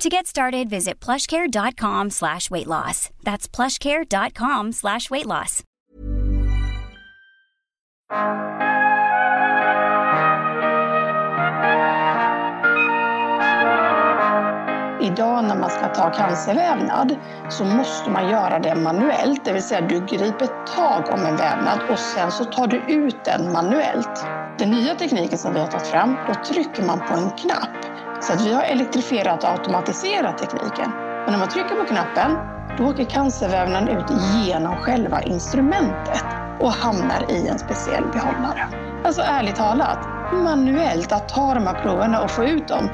To get started, visit plushcare.com slash weight loss. That's plushcare.com slash weight loss. Idag när man ska ta cancervävnad så måste man göra det manuellt, det vill säga du griper tag om en vävnad och sen så tar du ut den manuellt. Den nya tekniken som vi har tagit fram, då trycker man på en knapp. Så att vi har elektrifierat och automatiserat tekniken. Men när man trycker på knappen, då åker cancervävnaden ut genom själva instrumentet och hamnar i en speciell behållare. Alltså ärligt talat, manuellt att ta de här proverna och få ut dem.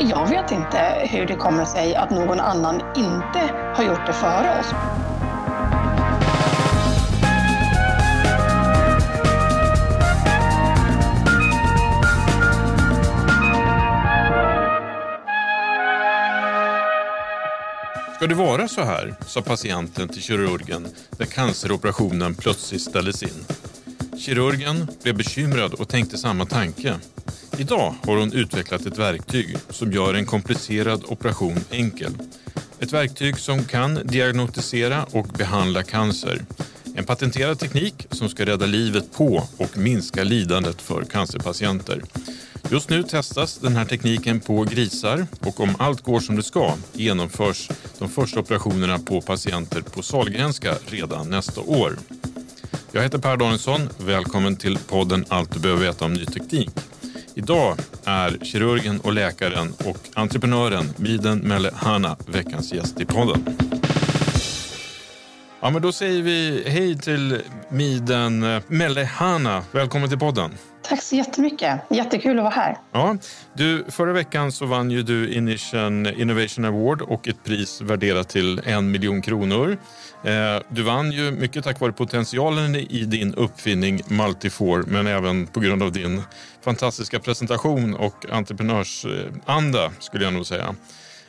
Jag vet inte hur det kommer sig att någon annan inte har gjort det före oss. Ska det vara så här, sa patienten till kirurgen när canceroperationen plötsligt ställdes in. Kirurgen blev bekymrad och tänkte samma tanke. Idag har hon utvecklat ett verktyg som gör en komplicerad operation enkel. Ett verktyg som kan diagnostisera och behandla cancer. En patenterad teknik som ska rädda livet på och minska lidandet för cancerpatienter. Just nu testas den här tekniken på grisar och om allt går som det ska genomförs de första operationerna på patienter på Sahlgrenska redan nästa år. Jag heter Per Danielsson. Välkommen till podden Allt du behöver veta om ny teknik. Idag är kirurgen och läkaren och entreprenören Miden Melle Hanna veckans gäst i podden. Ja, men då säger vi hej till Miden eh, Melle Hanna. Välkommen till podden. Tack så jättemycket. Jättekul att vara här. Ja, du, förra veckan så vann ju du Initian Innovation Award och ett pris värderat till en miljon kronor. Eh, du vann ju mycket tack vare potentialen i din uppfinning Multifor men även på grund av din fantastiska presentation och entreprenörsanda skulle jag nog säga.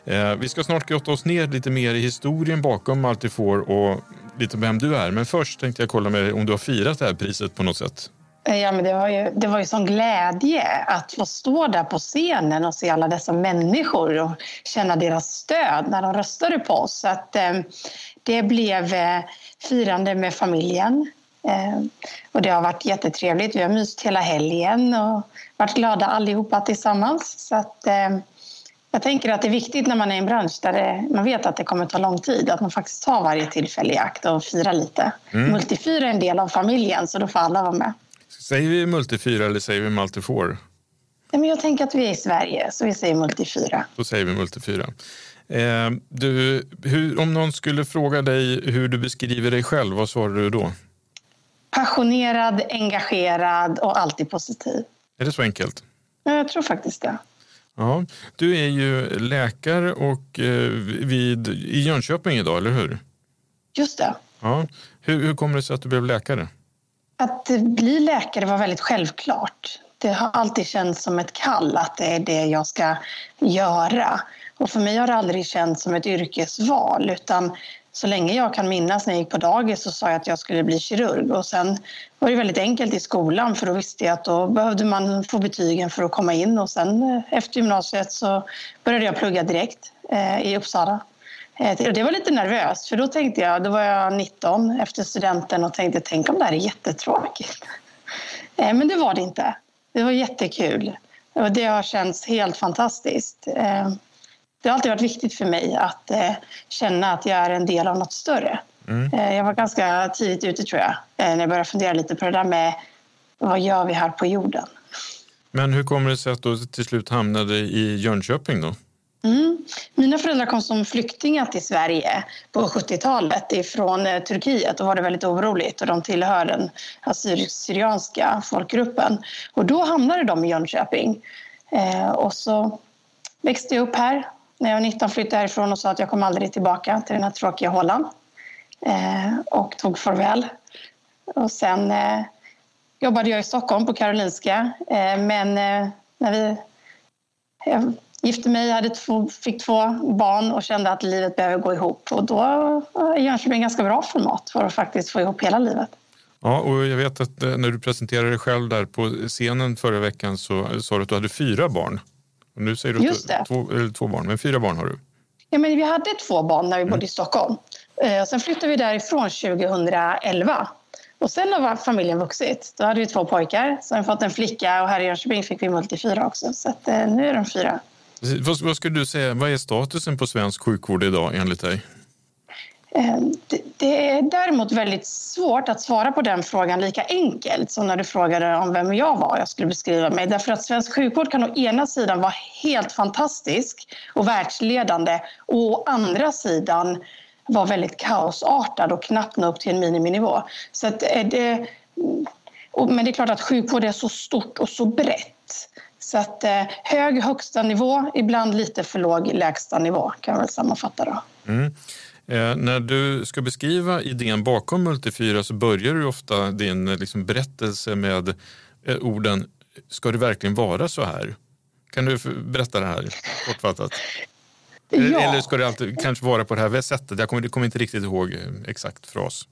Eh, vi ska snart grotta oss ner lite mer i historien bakom Multifor och lite vem du är. Men först tänkte jag kolla med dig om du har firat det här priset på något sätt. Ja, men det, var ju, det var ju sån glädje att få stå där på scenen och se alla dessa människor och känna deras stöd när de röstade på oss. Så att, eh, det blev eh, firande med familjen. Eh, och det har varit jättetrevligt. Vi har myst hela helgen och varit glada allihopa tillsammans. Så att, eh, jag tänker att det är viktigt när man är i en bransch där det, man vet att det kommer ta lång tid att man faktiskt tar varje tillfälle i akt och firar lite. Mm. Multifyr är en del av familjen så då får alla vara med. Säger vi multifyra eller säger vi multifor? Ja, men jag tänker att vi är i Sverige så vi säger multifyra. Då säger vi multifyra. Eh, du, hur, om någon skulle fråga dig hur du beskriver dig själv, vad svarar du då? Passionerad, engagerad och alltid positiv. Är det så enkelt? Ja, jag tror faktiskt det. Ja, du är ju läkare och, eh, vid, i Jönköping idag, eller hur? Just det. Ja. Hur, hur kommer det sig att du blev läkare? Att bli läkare var väldigt självklart. Det har alltid känts som ett kall att det är det jag ska göra. Och för mig har det aldrig känts som ett yrkesval utan så länge jag kan minnas när jag gick på dagis så sa jag att jag skulle bli kirurg. Och sen var det väldigt enkelt i skolan för då visste jag att då behövde man få betygen för att komma in. Och sen eh, efter gymnasiet så började jag plugga direkt eh, i Uppsala. Eh, det var lite nervöst för då tänkte jag, då var jag 19 efter studenten och tänkte tänk om det här är jättetråkigt. Eh, men det var det inte. Det var jättekul. Och det har känts helt fantastiskt. Eh, det har alltid varit viktigt för mig att känna att jag är en del av något större. Mm. Jag var ganska tidigt ute tror jag, när jag började fundera lite på det där med vad gör vi här på jorden? Men hur kommer det sig att du till slut hamnade i Jönköping då? Mm. Mina föräldrar kom som flyktingar till Sverige på 70-talet ifrån eh, Turkiet. Då var det väldigt oroligt och de tillhör den assyrisk-syrianska folkgruppen. Och då hamnade de i Jönköping. Eh, och så växte jag upp här. När jag var 19 flyttade jag härifrån och sa att jag kommer aldrig tillbaka till den här tråkiga hålan. Eh, och tog farväl. Och sen eh, jobbade jag i Stockholm på Karolinska. Eh, men eh, när vi gifte mig, hade två, fick två barn och kände att livet behöver gå ihop. Och då är Jönköping ganska bra format för att faktiskt få ihop hela livet. Ja, och jag vet att eh, när du presenterade dig själv där på scenen förra veckan så sa du att du hade fyra barn. Och nu säger du. Två, eller två barn, men fyra barn har du. Ja, men vi hade två barn när vi mm. bodde i Stockholm. Eh, sen flyttade vi därifrån 2011. Och sen har familjen vuxit. Då hade vi två pojkar, sen fått en flicka och här i Jönköping fick vi multifyra också. Så eh, nu är de fyra. Vad, vad skulle du säga, vad är statusen på svensk sjukvård idag enligt dig? Eh, det är däremot väldigt svårt att svara på den frågan lika enkelt som när du frågade om vem jag var, jag skulle beskriva mig. Därför att svensk sjukvård kan å ena sidan vara helt fantastisk och världsledande och å andra sidan vara väldigt kaosartad och knappt nå upp till en miniminivå. Så att eh, det, men det är klart att sjukvård är så stort och så brett. Så att eh, hög högsta nivå, ibland lite för låg lägsta nivå kan man väl sammanfatta då. Mm. Eh, när du ska beskriva idén bakom Multifyra så börjar du ofta din eh, liksom, berättelse med eh, orden Ska det verkligen vara så här? Kan du berätta det här kortfattat? Ja. Eller ska det alltid kanske vara på det här sättet? Jag kommer, kommer inte riktigt ihåg eh, exakt fras.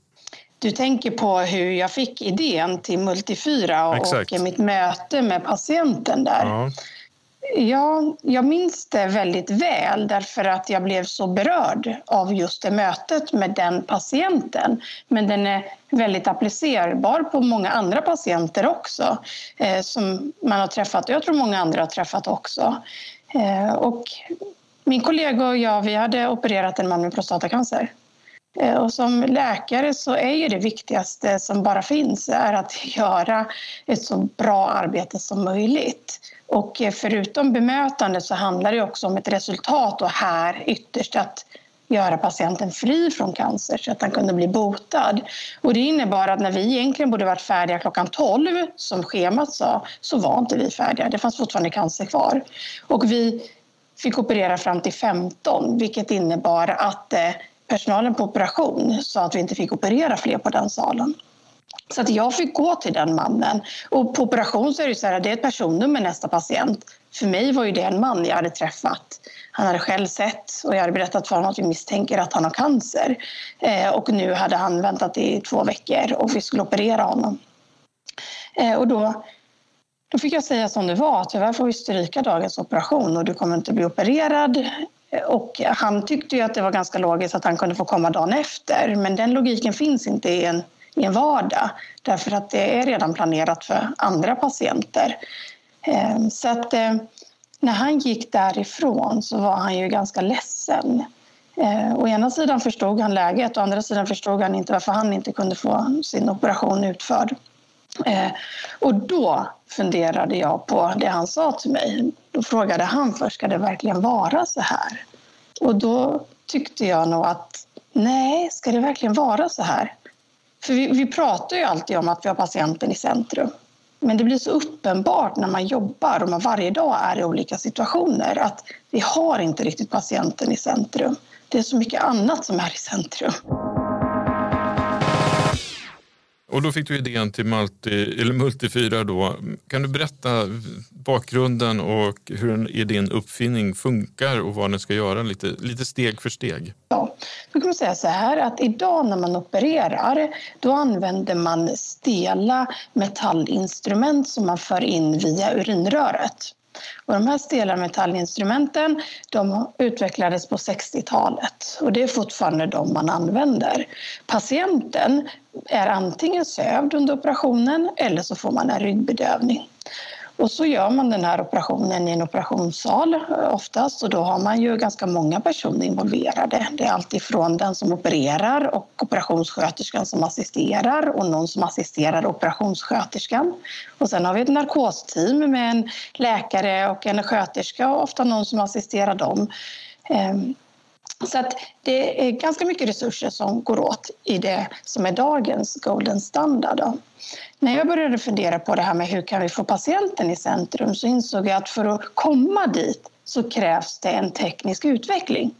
Du tänker på hur jag fick idén till Multifyra och, och mitt möte med patienten där. Ja. Ja, jag minns det väldigt väl därför att jag blev så berörd av just det mötet med den patienten. Men den är väldigt applicerbar på många andra patienter också eh, som man har träffat och jag tror många andra har träffat också. Eh, och min kollega och jag vi hade opererat en man med prostatacancer. Eh, och som läkare så är ju det viktigaste som bara finns är att göra ett så bra arbete som möjligt. Och eh, förutom bemötande så handlar det också om ett resultat och här ytterst att göra patienten fri från cancer så att han kunde bli botad. Och det innebar att när vi egentligen borde varit färdiga klockan 12 som schemat sa så var inte vi färdiga. Det fanns fortfarande cancer kvar. Och vi fick operera fram till 15 vilket innebar att eh, personalen på operation sa att vi inte fick operera fler på den salen. Så att jag fick gå till den mannen. Och på operation så är det så här, det är ett personnummer nästa patient. För mig var ju det en man jag hade träffat. Han hade själv sett och jag hade berättat för honom att vi misstänker att han har cancer. Eh, och nu hade han väntat i två veckor och vi skulle operera honom. Eh, och då, då fick jag säga som det var, tyvärr får vi stryka dagens operation och du kommer inte bli opererad. Och han tyckte ju att det var ganska logiskt att han kunde få komma dagen efter. Men den logiken finns inte i en, i en vardag därför att det är redan planerat för andra patienter. Eh, så att eh, när han gick därifrån så var han ju ganska ledsen. Eh, å ena sidan förstod han läget, å andra sidan förstod han inte varför han inte kunde få sin operation utförd. Eh, och då funderade jag på det han sa till mig. Då frågade han först, ska det verkligen vara så här? Och då tyckte jag nog att nej, ska det verkligen vara så här? För vi, vi pratar ju alltid om att vi har patienten i centrum. Men det blir så uppenbart när man jobbar och man varje dag är i olika situationer att vi har inte riktigt patienten i centrum. Det är så mycket annat som är i centrum. Och då fick du idén till Multi, eller Multifyra. Då. Kan du berätta bakgrunden och hur din uppfinning funkar och vad den ska göra lite, lite steg för steg? Ja. Då kan man säga så här att idag när man opererar då använder man stela metallinstrument som man för in via urinröret. Och de här stela metallinstrumenten de utvecklades på 60-talet och det är fortfarande de man använder. Patienten är antingen sövd under operationen eller så får man en ryggbedövning. Och så gör man den här operationen i en operationssal eh, oftast och då har man ju ganska många personer involverade. Det är alltifrån den som opererar och operationssköterskan som assisterar och någon som assisterar operationssköterskan. Och sen har vi ett narkosteam med en läkare och en sköterska och ofta någon som assisterar dem. Ehm, så att det är ganska mycket resurser som går åt i det som är dagens golden standard. Då. När jag började fundera på det här med hur kan vi få patienten i centrum så insåg jag att för att komma dit så krävs det en teknisk utveckling.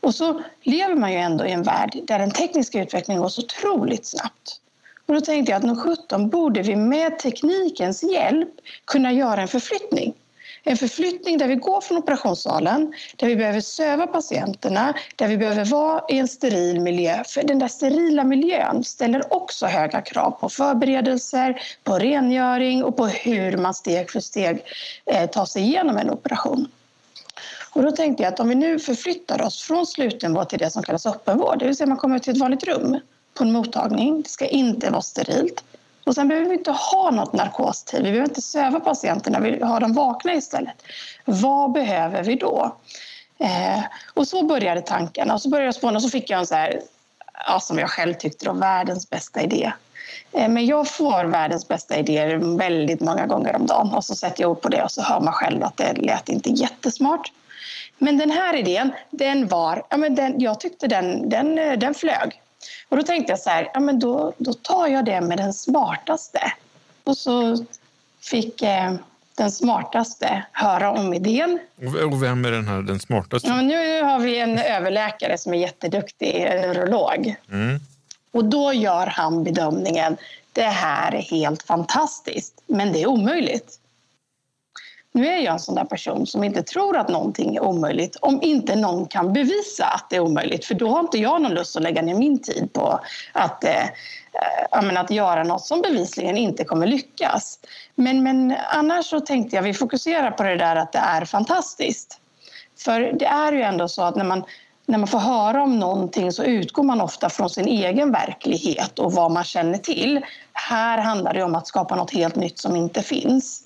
Och så lever man ju ändå i en värld där den tekniska utvecklingen går så otroligt snabbt. Och då tänkte jag att nog 17 borde vi med teknikens hjälp kunna göra en förflyttning. En förflyttning där vi går från operationssalen, där vi behöver söva patienterna, där vi behöver vara i en steril miljö. För den där sterila miljön ställer också höga krav på förberedelser, på rengöring och på hur man steg för steg eh, tar sig igenom en operation. Och då tänkte jag att om vi nu förflyttar oss från slutenvård till det som kallas öppenvård, det vill säga man kommer till ett vanligt rum på en mottagning, det ska inte vara sterilt. Och sen behöver vi inte ha något narkostid. Vi behöver inte söva patienterna, vi har dem vakna istället. Vad behöver vi då? Eh, och så började tankarna. Och så började jag spåna och så fick jag en så här, ja, som jag själv tyckte, var världens bästa idé. Eh, men jag får världens bästa idéer väldigt många gånger om dagen och så sätter jag ord på det och så hör man själv att det lät inte jättesmart. Men den här idén, den var, ja, men den, jag tyckte den, den, den flög. Och då tänkte jag så här, ja, men då, då tar jag det med den smartaste. Och så fick eh, den smartaste höra om idén. Och vem är den här den smartaste? Ja, nu har vi en överläkare som är jätteduktig, en neurolog. Mm. Och då gör han bedömningen, det här är helt fantastiskt, men det är omöjligt. Nu är jag en sån där person som inte tror att någonting är omöjligt om inte någon kan bevisa att det är omöjligt. För då har inte jag någon lust att lägga ner min tid på att, eh, eh, att göra något som bevisligen inte kommer lyckas. Men, men annars så tänkte jag vi fokuserar på det där att det är fantastiskt. För det är ju ändå så att när man när man får höra om någonting så utgår man ofta från sin egen verklighet och vad man känner till. Här handlar det om att skapa något helt nytt som inte finns.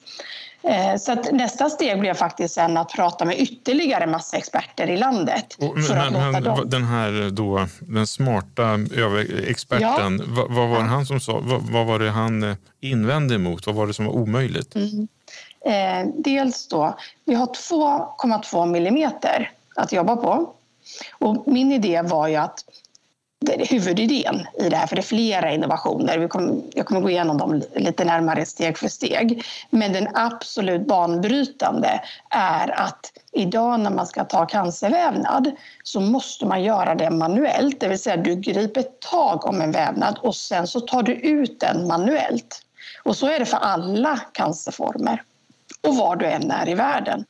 Eh, så nästa steg blev faktiskt sen att prata med ytterligare massa experter i landet. Och, för att men, låta dem... Den här då, den smarta experten, ja. vad, vad, var det han som sa? Vad, vad, var det han invände emot? Vad var det som var omöjligt? Mm. Eh, dels då, vi har 2,2 millimeter att jobba på. Och min idé var ju att huvudidén i det här, för det är flera innovationer. Vi kommer, jag kommer gå igenom dem lite närmare steg för steg. Men den absolut banbrytande är att idag när man ska ta cancervävnad så måste man göra det manuellt. Det vill säga du griper tag om en vävnad och sen så tar du ut den manuellt. Och så är det för alla cancerformer och var du än är i världen.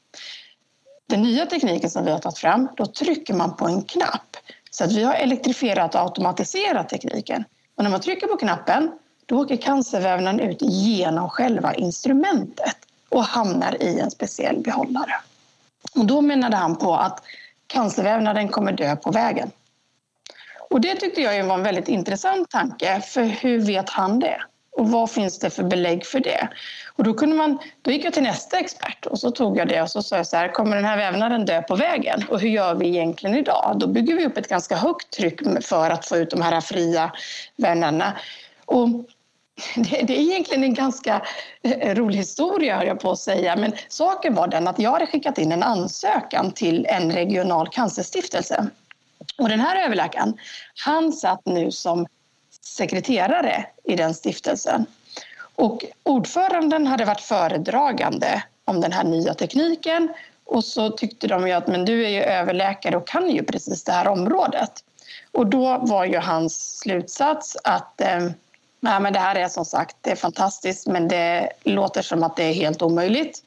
Den nya tekniken som vi har tagit fram, då trycker man på en knapp så att vi har elektrifierat och automatiserat tekniken. Och när man trycker på knappen då åker cancervävnaden ut genom själva instrumentet och hamnar i en speciell behållare. Och då menade han på att cancervävnaden kommer dö på vägen. Och det tyckte jag var en väldigt intressant tanke, för hur vet han det? Och vad finns det för belägg för det? Och då, kunde man, då gick jag till nästa expert och så tog jag det och så sa jag så här, kommer den här vävnaden dö på vägen? Och hur gör vi egentligen idag? Då bygger vi upp ett ganska högt tryck för att få ut de här fria vävnaderna. Och det, det, är egentligen en ganska eh, rolig historia, hör jag på att säga. Men saken var den att jag hade skickat in en ansökan till en regional cancerstiftelse. Och den här överläkaren, han satt nu som sekreterare i den stiftelsen. Och ordföranden hade varit föredragande om den här nya tekniken och så tyckte de ju att men du är ju överläkare och kan ju precis det här området. Och då var ju hans slutsats att eh, men det här är som sagt det är fantastiskt men det låter som att det är helt omöjligt.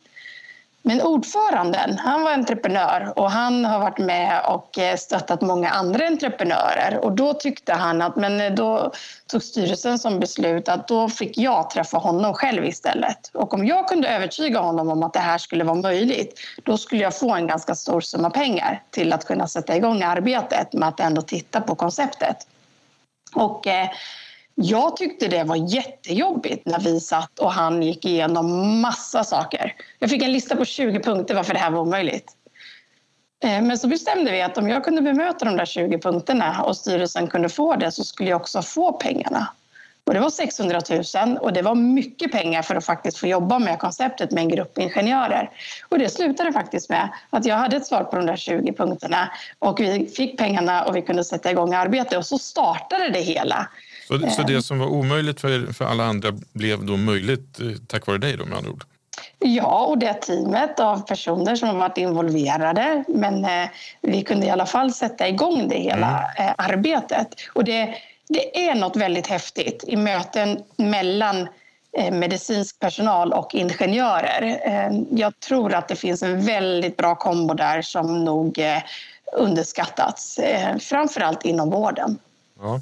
Men ordföranden, han var entreprenör och han har varit med och eh, stöttat många andra entreprenörer. Och då tyckte han att, men eh, då tog styrelsen som beslut att då fick jag träffa honom själv istället. Och om jag kunde övertyga honom om att det här skulle vara möjligt, då skulle jag få en ganska stor summa pengar till att kunna sätta igång arbetet med att ändå titta på konceptet. Och eh, jag tyckte det var jättejobbigt när vi satt och han gick igenom massa saker. Jag fick en lista på 20 punkter varför det här var omöjligt. Eh, men så bestämde vi att om jag kunde bemöta de där 20 punkterna och styrelsen kunde få det så skulle jag också få pengarna. Och det var 600 000 och det var mycket pengar för att faktiskt få jobba med konceptet med en grupp ingenjörer. Och det slutade faktiskt med att jag hade ett svar på de där 20 punkterna och vi fick pengarna och vi kunde sätta igång arbete och så startade det hela. Så, så det som var omöjligt för, för alla andra blev då möjligt eh, tack vare dig då med andra ord? Ja, och det teamet av personer som har varit involverade. Men eh, vi kunde i alla fall sätta igång det hela mm. eh, arbetet. Och det, det är något väldigt häftigt i möten mellan eh, medicinsk personal och ingenjörer. Eh, jag tror att det finns en väldigt bra kombo där som nog eh, underskattats, framförallt inom vården. Ja.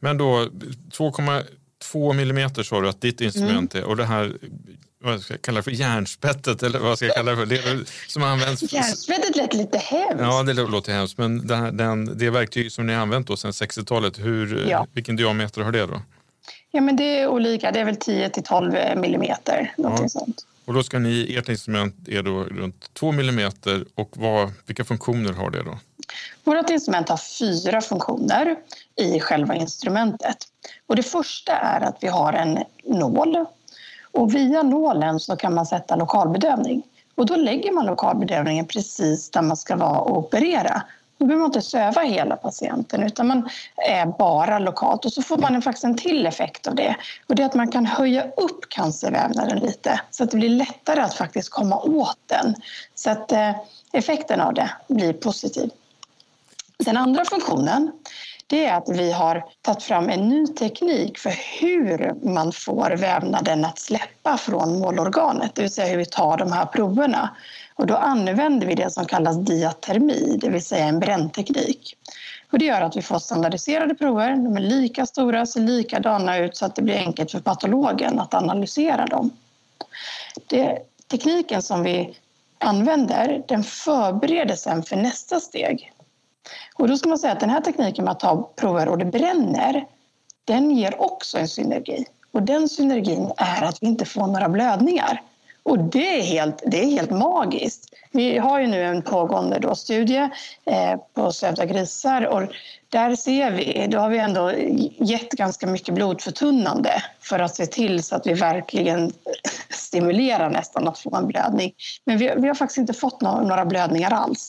Men då 2,2 millimeter sa du att ditt instrument mm. är och det här vad ska jag kalla det för, järnspettet eller vad ska jag kalla det för? Det som används Järnspettet lät lite hemskt. Ja, det låter hemskt. Men det, här, den, det verktyg som ni har använt då sedan 60-talet, hur, ja. vilken diameter har det då? Ja, men det är olika. Det är väl 10 till 12 millimeter. Ja. Sånt. Och då ska ni, ert instrument är då runt 2 millimeter och vad, vilka funktioner har det då? Vårt instrument har fyra funktioner i själva instrumentet. Och det första är att vi har en nål och via nålen så kan man sätta lokalbedövning. Och då lägger man lokalbedövningen precis där man ska vara och operera. Då behöver man inte söva hela patienten utan man är bara lokalt. Och så får man faktiskt en till effekt av det. Och det är att man kan höja upp cancervävnaden lite så att det blir lättare att faktiskt komma åt den. Så att eh, effekten av det blir positiv. Den andra funktionen det är att vi har tagit fram en ny teknik för hur man får vävnaden att släppa från målorganet, det vill säga hur vi tar de här proverna. Och då använder vi det som kallas diatermi, det vill säga en brännteknik. Och det gör att vi får standardiserade prover, de är lika stora, ser likadana ut så att det blir enkelt för patologen att analysera dem. Det, tekniken som vi använder den förbereder sen för nästa steg. Och då ska man säga att den här tekniken med att ta prover och det bränner, den ger också en synergi. Och den synergin är att vi inte får några blödningar. Och det är helt, det är helt magiskt. Vi har ju nu en pågående då studie eh, på sövda grisar och där ser vi, då har vi ändå gett ganska mycket blodförtunnande för att se till så att vi verkligen stimulerar nästan att få en blödning. Men vi, vi har faktiskt inte fått no några blödningar alls.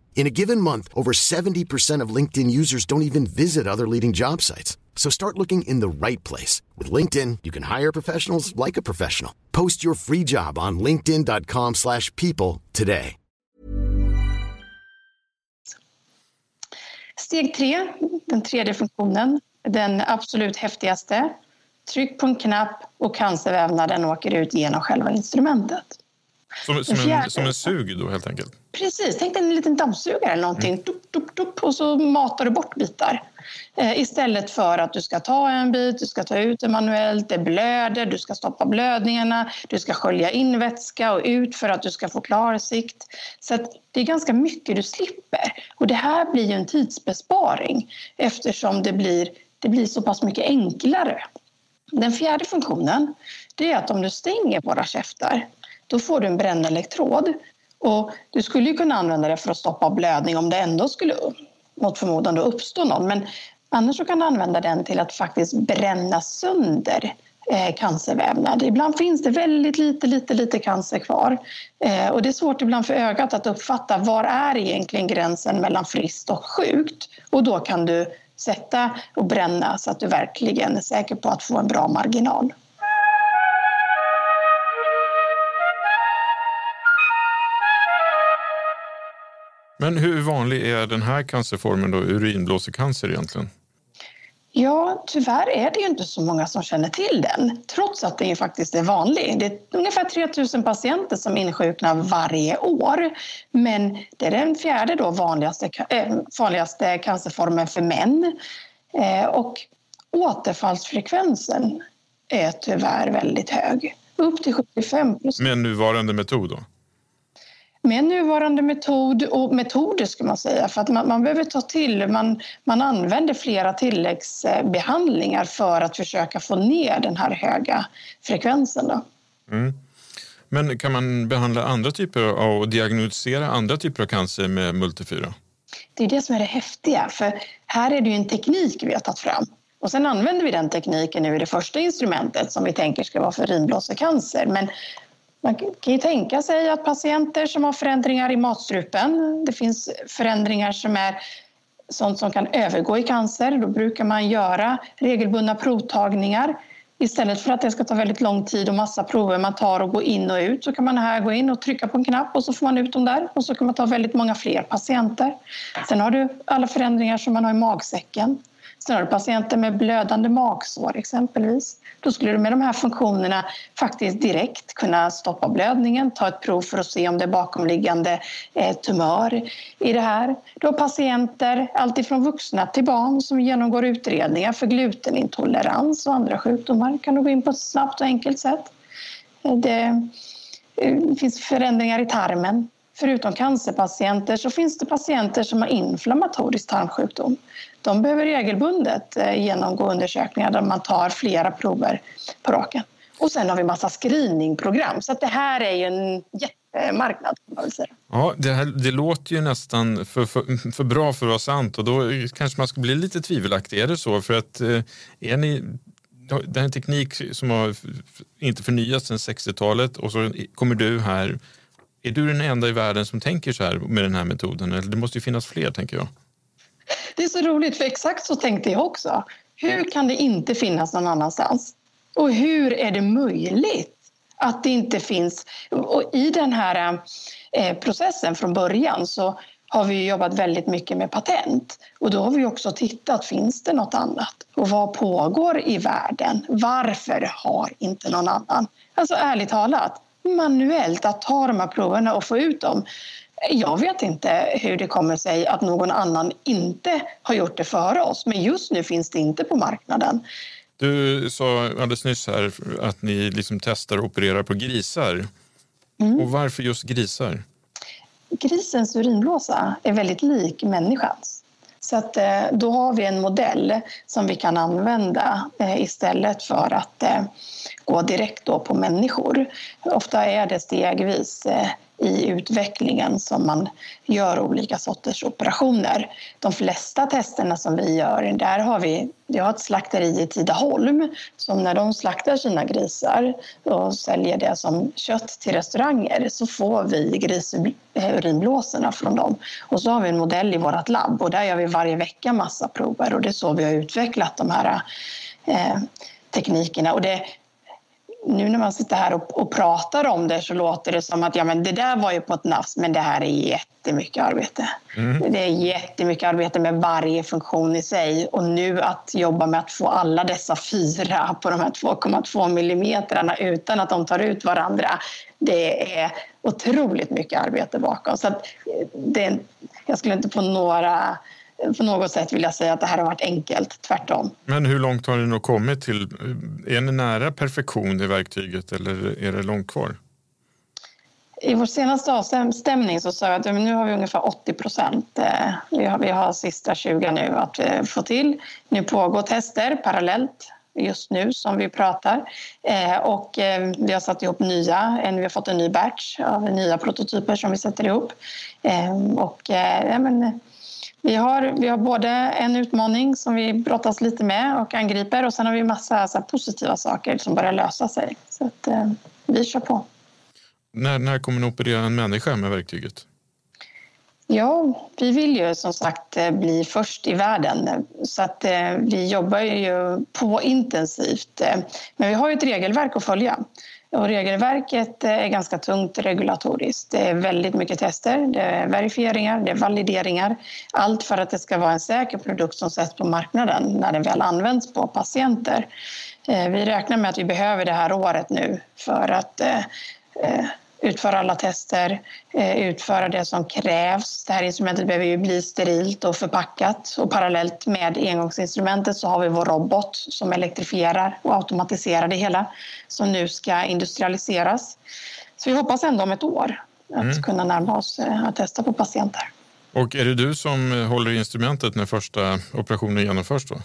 In a given month, over 70% of LinkedIn users don't even visit other leading job sites. So start looking in the right place. With LinkedIn, you can hire professionals like a professional. Post your free job on linkedin.com slash people today. Steg tre, den tredje funktionen, den absolut häftigaste. Tryck på en knapp och cancervävnaden åker ut genom själva instrumentet. Som, som, en, som en sug då helt enkelt? Precis, tänk dig en liten dammsugare eller någonting. Mm. Dup, dup, dup, och så matar du bort bitar. Eh, istället för att du ska ta en bit, du ska ta ut det manuellt, det blöder, du ska stoppa blödningarna, du ska skölja in vätska och ut för att du ska få klarsikt. Så det är ganska mycket du slipper. Och det här blir ju en tidsbesparing eftersom det blir, det blir så pass mycket enklare. Den fjärde funktionen det är att om du stänger våra käftar då får du en brännelektrod. Och du skulle ju kunna använda det för att stoppa blödning om det ändå skulle mot förmodan uppstå någon. Men annars så kan du använda den till att faktiskt bränna sönder eh, cancervävnad. Ibland finns det väldigt lite, lite, lite cancer kvar. Eh, och det är svårt ibland för ögat att uppfatta var är egentligen gränsen mellan friskt och sjukt. Och då kan du sätta och bränna så att du verkligen är säker på att få en bra marginal. Men hur vanlig är den här cancerformen då, urinblåsecancer egentligen? Ja, tyvärr är det ju inte så många som känner till den, trots att den faktiskt är vanlig. Det är ungefär 3 000 patienter som insjuknar varje år. Men det är den fjärde då vanligaste, äh, vanligaste cancerformen för män. Eh, och återfallsfrekvensen är tyvärr väldigt hög. Upp till 75 procent. Med nuvarande metod då? Med nuvarande metod och metoder ska man säga för att man, man, behöver ta till, man, man använder flera tilläggsbehandlingar för att försöka få ner den här höga frekvensen. Då. Mm. Men kan man behandla andra typer av och diagnostisera andra typer av cancer med multifyra? Det är det som är det häftiga, för här är det ju en teknik vi har tagit fram. Och sen använder vi den tekniken nu i det första instrumentet som vi tänker ska vara för urinblåsecancer. Men man kan ju tänka sig att patienter som har förändringar i matstrupen, det finns förändringar som är sånt som kan övergå i cancer, då brukar man göra regelbundna provtagningar. Istället för att det ska ta väldigt lång tid och massa prover man tar och går in och ut så kan man här gå in och trycka på en knapp och så får man ut dem där och så kan man ta väldigt många fler patienter. Sen har du alla förändringar som man har i magsäcken. Sen har du patienter med blödande magsår exempelvis. Då skulle du med de här funktionerna faktiskt direkt kunna stoppa blödningen, ta ett prov för att se om det är bakomliggande eh, tumör i det här. Du har patienter, alltifrån vuxna till barn, som genomgår utredningar för glutenintolerans och andra sjukdomar. kan du gå in på ett snabbt och enkelt sätt. Eh, det eh, finns förändringar i tarmen förutom cancerpatienter så finns det patienter som har inflammatorisk tarmsjukdom. De behöver regelbundet eh, genomgå undersökningar där man tar flera prover på raken. Och sen har vi massa screeningprogram. Så att det här är ju en jättemarknad. Ja, det, här, det låter ju nästan för, för, för, bra för att vara sant och då kanske man ska bli lite tvivelaktig. Är det så? För att eh, är ni det är en teknik som har inte förnyats sedan 60-talet och så kommer du här är du den enda i världen som tänker så här med den här metoden? Eller det måste ju finnas fler, tänker jag. Det är så roligt, för exakt så tänkte jag också. Hur kan det inte finnas någon annanstans? Och hur är det möjligt att det inte finns? Och I den här eh, processen från början så har vi jobbat väldigt mycket med patent. Och då har vi också tittat, finns det något annat? Och vad pågår i världen? Varför har inte någon annan? Alltså ärligt talat, manuellt att ta de här proverna och få ut dem. Jag vet inte hur det kommer sig att någon annan inte har gjort det före oss, men just nu finns det inte på marknaden. Du sa alldeles nyss här att ni liksom testar och opererar på grisar. Mm. Och varför just grisar? Grisens urinblåsa är väldigt lik människans. Så att, eh, då har vi en modell som vi kan använda eh, istället för att eh, gå direkt då på människor. Ofta är det stegvis i utvecklingen som man gör olika sorters operationer. De flesta testerna som vi gör, där har vi, vi har ett slakteri i Tidaholm som när de slaktar sina grisar och säljer det som kött till restauranger så får vi grisurinblåsorna från dem. Och så har vi en modell i vårt labb och där gör vi varje vecka massa prover och det är så vi har utvecklat de här eh, teknikerna. Och det, nu när man sitter här och, och, pratar om det så låter det som att ja, men det där var ju på ett nafs, men det här är jättemycket arbete. Mm. Det är jättemycket arbete med varje funktion i sig och nu att jobba med att få alla dessa fyra på de här 2,2 millimetrarna utan att de tar ut varandra. Det är otroligt mycket arbete bakom. Så det, jag skulle inte på några på något sätt vilja säga att det här har varit enkelt, tvärtom. Men hur långt har ni nog kommit till? Är ni nära perfektion i verktyget eller är det långt kvar? I vår senaste avstämning så sa jag att nu har vi ungefär 80 procent. Eh, vi har, vi har sista 20 nu att eh, få till. Nu pågår tester parallellt just nu som vi pratar. Eh, och vi har satt ihop nya, vi har fått en ny batch av nya prototyper som vi sätter ihop. Och, ja, men, vi har, vi har både en utmaning som vi brottas lite med och angriper och sen har vi massa så positiva saker som börjar lösa sig. Så att, eh, vi kör på. När, när kommer ni operera en människa med verktyget? Ja, vi vill ju som sagt eh, bli först i världen så att eh, vi jobbar ju på intensivt. Eh, men vi har ju ett regelverk att följa och regelverket eh, är ganska tungt regulatoriskt. Det är väldigt mycket tester, det är verifieringar, det är valideringar. Allt för att det ska vara en säker produkt som sätts på marknaden när den väl används på patienter. Eh, vi räknar med att vi behöver det här året nu för att eh, utföra alla tester, eh, utföra det som krävs. Det här instrumentet behöver ju bli sterilt och förpackat och parallellt med engångsinstrumentet så har vi vår robot som elektrifierar och automatiserar det hela som nu ska industrialiseras. Så vi hoppas ändå om ett år att mm. kunna närma oss eh, att testa på patienter. Och är det du som håller i instrumentet när första operationen genomförs då?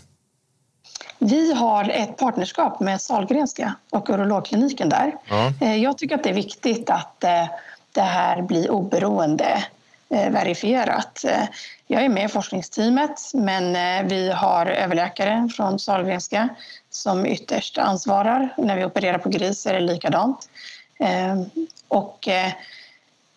Vi har ett partnerskap med Salgrenska och urologkliniken där. Ja. Eh, jag tycker att det är viktigt att eh, det här blir oberoende eh, verifierat. Jag är med i forskningsteamet men vi har överläkare från Salgrenska som ytterst ansvarar. När vi opererar på gris är det likadant. Och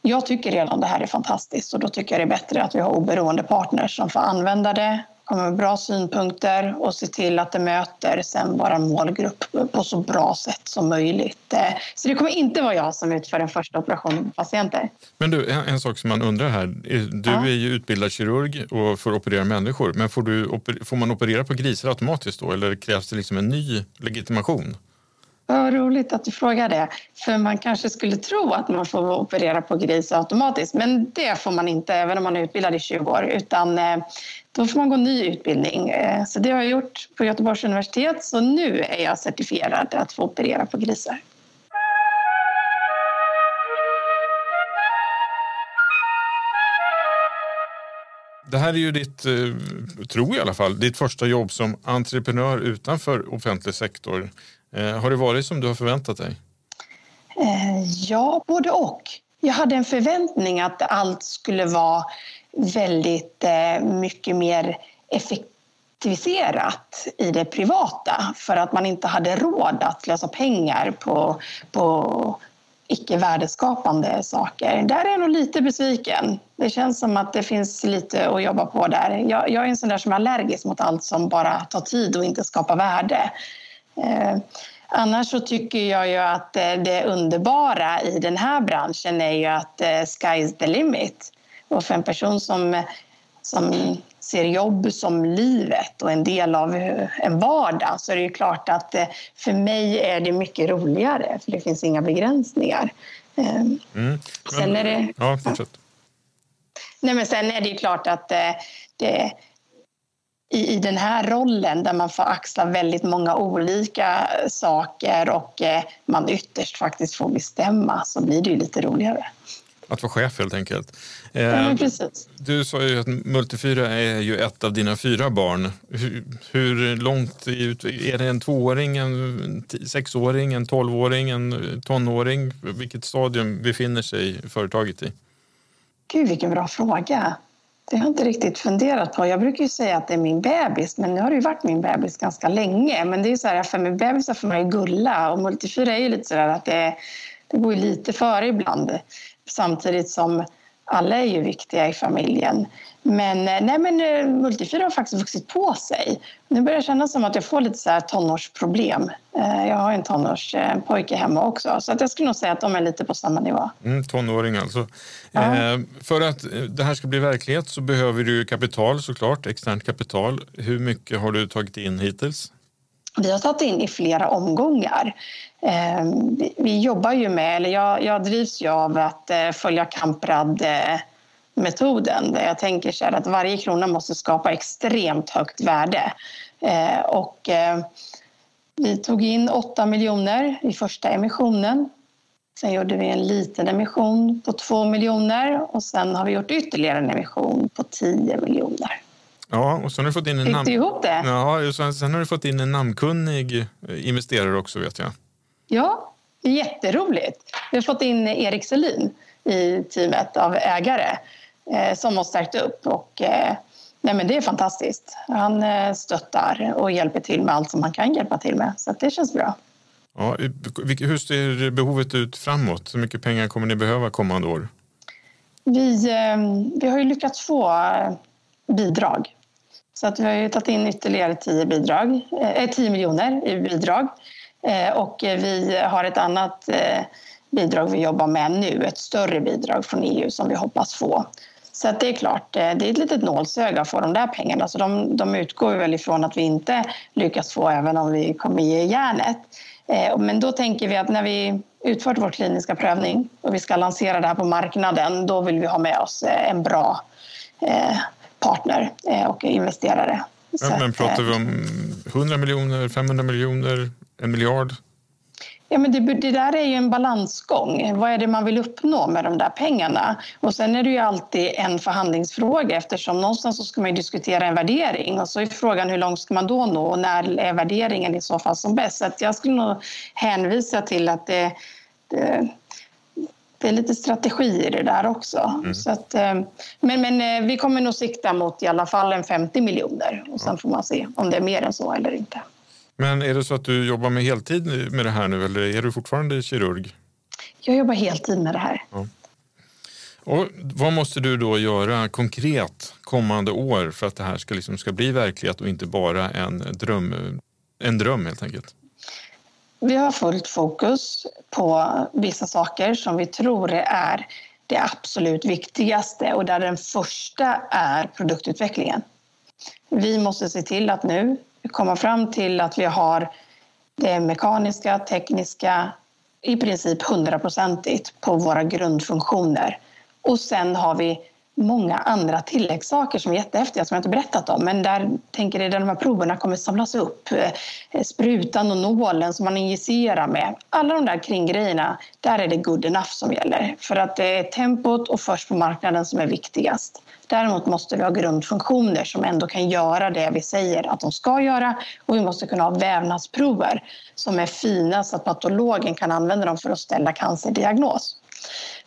jag tycker redan det här är fantastiskt och då tycker jag det är bättre att vi har oberoende partners som får använda det komma med bra synpunkter och se till att det möter sen vår målgrupp på så bra sätt som möjligt. Eh, så det kommer inte vara jag som utför den första operationen på patienter. Men du, en, en sak som man undrar här. Du ja. är ju utbildad kirurg och får operera människor. Men får, du, får man operera på grisar automatiskt då eller krävs det liksom en ny legitimation? Vad roligt att du frågar det. För man kanske skulle tro att man får operera på gris automatiskt. Men det får man inte, även om man är utbildad i 20 år. Utan eh, då får man gå ny utbildning. Eh, så det har jag gjort på Göteborgs universitet. Så nu är jag certifierad att få operera på grisar. Det här är ju ditt, eh, tror jag i alla fall, ditt första jobb som entreprenör utanför offentlig sektor. Eh, har det varit som du har förväntat dig? Eh, ja, både och. Jag hade en förväntning att allt skulle vara väldigt mycket mer effektiviserat i det privata för att man inte hade råd att slösa pengar på, på icke värdeskapande saker. Där är jag nog lite besviken. Det känns som att det finns lite att jobba på där. Jag, jag är en sån där som är allergisk mot allt som bara tar tid och inte skapar värde. Eh, annars så tycker jag ju att eh, det underbara i den här branschen är ju att eh, sky is the limit. Och för en person som, som ser jobb som livet och en del av en vardag så är det ju klart att eh, för mig är det mycket roligare för det finns inga begränsningar. Mm. Men, sen är det... Ja, fortsätt. Nej, men sen är det ju klart att eh, det, i, i den här rollen där man får axla väldigt många olika saker och eh, man ytterst faktiskt får bestämma så blir det ju lite roligare. Att vara chef helt enkelt. Ja, precis. Du sa ju att Multifyra är ju ett av dina fyra barn. Hur, hur långt ut, är det en tvååring, en sexåring, en tolvåring, en tonåring? Vilket stadium befinner sig företaget i? Gud, vilken bra fråga. Det har jag inte riktigt funderat på. Jag brukar ju säga att det är min bebis, men nu har det ju varit min bebis ganska länge. Men det är så här, för med bebisar får man ju gulla och Multifyra är ju lite så där att det, det går ju lite före ibland. Samtidigt som alla är ju viktiga i familjen. Men, eh, nej, men eh, Multifyra har faktiskt vuxit på sig. Nu börjar det kännas som att jag får lite så här tonårsproblem. Eh, jag har en tonårspojke hemma också, så att jag skulle nog säga att de är lite på samma nivå. Mm, tonåring alltså. Ja. Eh, för att det här ska bli verklighet så behöver du kapital såklart, externt kapital. Hur mycket har du tagit in hittills? Vi har tagit in i flera omgångar. Eh, vi, jobbar ju med, eller jag, jag drivs ju av att eh, följa Kamprad metoden där jag tänker så att varje krona måste skapa extremt högt värde. Eh, och, vi tog in 8 miljoner i första emissionen. Sen gjorde vi en liten emission på 2 miljoner och sen har vi gjort ytterligare en emission på 10 miljoner. Ja, och sen har du fått in en Fick du ihop det? Ja, sen, sen har du fått in en namnkunnig investerare också vet jag. Ja, jätteroligt. Vi har fått in Erik Selin i teamet av ägare eh, som har stärkt upp. Och, eh, nej men det är fantastiskt. Han eh, stöttar och hjälper till med allt som han kan hjälpa till med. Så det känns bra. Ja, hur ser behovet ut framåt? Hur mycket pengar kommer ni behöva kommande år? Vi, vi har ju lyckats få bidrag. Så att vi har ju tagit in ytterligare 10, bidrag, eh, 10 miljoner i bidrag. Eh, och vi har ett annat eh, bidrag vi jobbar med nu, ett större bidrag från EU som vi hoppas få. Så att det är klart, eh, det är ett litet nålsöga att få de där pengarna. Så de, de utgår väl ifrån att vi inte lyckas få även om vi kommer ge järnet. Men då tänker vi att när vi utfört vår kliniska prövning och vi ska lansera det här på marknaden, då vill vi ha med oss en bra partner och investerare. Men, men pratar vi om 100 miljoner, 500 miljoner? En miljard? Ja, men det, det, där är ju en balansgång. Vad är det man vill uppnå med de där pengarna? Och sen är det ju alltid en förhandlingsfråga eftersom någonstans så ska man diskutera en värdering och så är frågan hur långt ska man då nå och när är värderingen i så fall som bäst? Så jag skulle nog hänvisa till att det, det, det är lite strategi i det där också. Mm. Så att, eh, men, men eh, vi kommer nog sikta mot i alla fall en 50 miljoner och sen får man se om det är mer än så eller inte. Men är det så att du jobbar med heltid med det här nu eller är du fortfarande kirurg? Jag jobbar heltid med det här. Ja. Och vad måste du då göra konkret kommande år för att det här ska, liksom, ska bli verklighet och inte bara en dröm, en dröm helt enkelt? Vi har fullt fokus på vissa saker som vi tror är det absolut viktigaste och där den första är produktutvecklingen. Vi måste se till att nu komma fram till att vi har det mekaniska, tekniska i princip hundraprocentigt på våra grundfunktioner. Och sen har vi många andra tilläggssaker som är jättehäftiga som jag inte berättat om. Men där tänker jag att de här proverna kommer samlas upp. Eh, sprutan och nålen som man injicerar med. Alla de där kringgrejerna, där är det good enough som gäller. För att det är tempot och först på marknaden som är viktigast. Däremot måste vi ha grundfunktioner som ändå kan göra det vi säger att de ska göra och vi måste kunna ha vävnadsprover som är fina så att patologen kan använda dem för att ställa cancerdiagnos.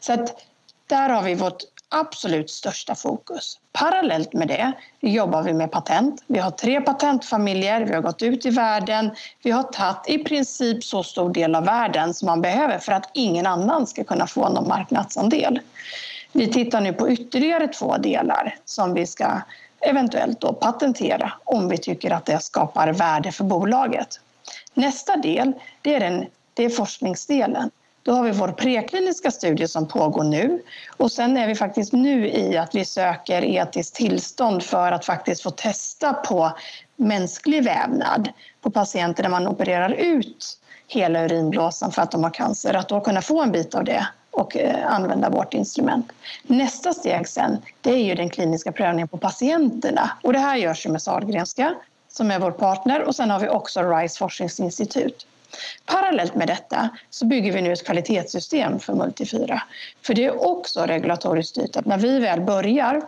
Så att där har vi vårt absolut största fokus. Parallellt med det jobbar vi med patent. Vi har tre patentfamiljer, vi har gått ut i världen. Vi har tagit i princip så stor del av världen som man behöver för att ingen annan ska kunna få någon marknadsandel. Vi tittar nu på ytterligare två delar som vi ska eventuellt då patentera om vi tycker att det skapar värde för bolaget. Nästa del det är, den, det är forskningsdelen. Då har vi vår prekliniska studie som pågår nu och sen är vi faktiskt nu i att vi söker etiskt tillstånd för att faktiskt få testa på mänsklig vävnad på patienter där man opererar ut hela urinblåsan för att de har cancer, att då kunna få en bit av det och eh, använda vårt instrument. Nästa steg sen, det är ju den kliniska prövningen på patienterna och det här görs ju med Sahlgrenska som är vår partner och sen har vi också RISE forskningsinstitut. Parallellt med detta så bygger vi nu ett kvalitetssystem för Multifyra. För det är också regulatoriskt styrt att när vi väl börjar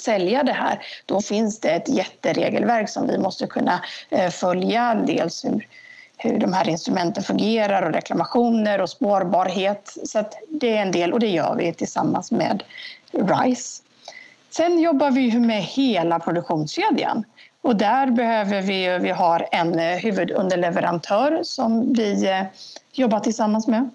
sälja det här, då finns det ett jätteregelverk som vi måste kunna eh, följa. Dels hur, hur de här instrumenten fungerar och reklamationer och spårbarhet. Så det är en del och det gör vi tillsammans med RISE. Sen jobbar vi med hela produktionskedjan. Och där behöver vi, vi har en huvudunderleverantör som vi eh, jobbar tillsammans med.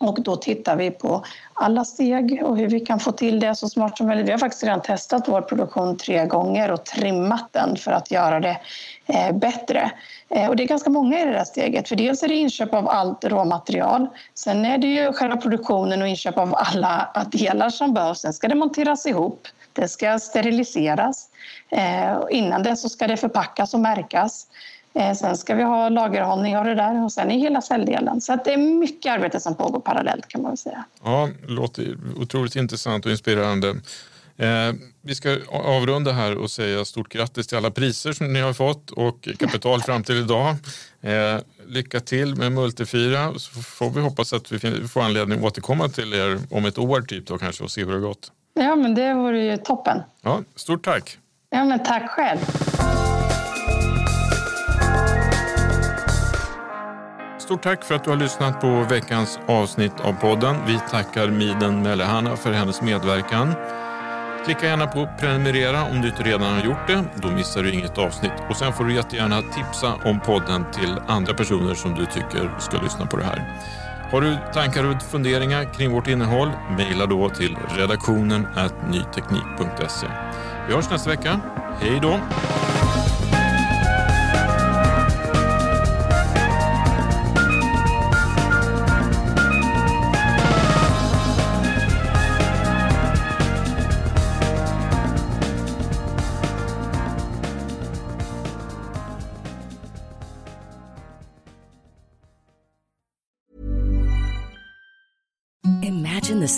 Och då tittar vi på alla steg och hur vi kan få till det så smart som möjligt. Vi har faktiskt redan testat vår produktion tre gånger och trimmat den för att göra det eh, bättre. Eh, och det är ganska många i det där steget. För dels är det inköp av allt råmaterial. Sen är det ju själva produktionen och inköp av alla delar som behövs. Sen ska det monteras ihop. Det ska steriliseras. Eh, innan det så ska det förpackas och märkas. Eh, sen ska vi ha lagerhållning av det där och sen i hela celldelen. Så det är mycket arbete som pågår parallellt kan man säga. Ja, det låter otroligt intressant och inspirerande. Eh, vi ska avrunda här och säga stort grattis till alla priser som ni har fått och kapital fram till idag. Eh, lycka till med Multifyra så får vi hoppas att vi får anledning att återkomma till er om ett år typ då kanske och se hur det har gått. Ja, men det vore ju toppen. Ja, stort tack. Ja, men tack själv. Stort tack för att du har lyssnat på veckans avsnitt av podden. Vi tackar Miden Mellehanna för hennes medverkan. Klicka gärna på prenumerera om du inte redan har gjort det. Då missar du inget avsnitt. Och sen får du jättegärna tipsa om podden till andra personer som du tycker ska lyssna på det här. Har du tankar och funderingar kring vårt innehåll? Mejla då till redaktionen nyteknik.se. Vi hörs nästa vecka. Hej då! The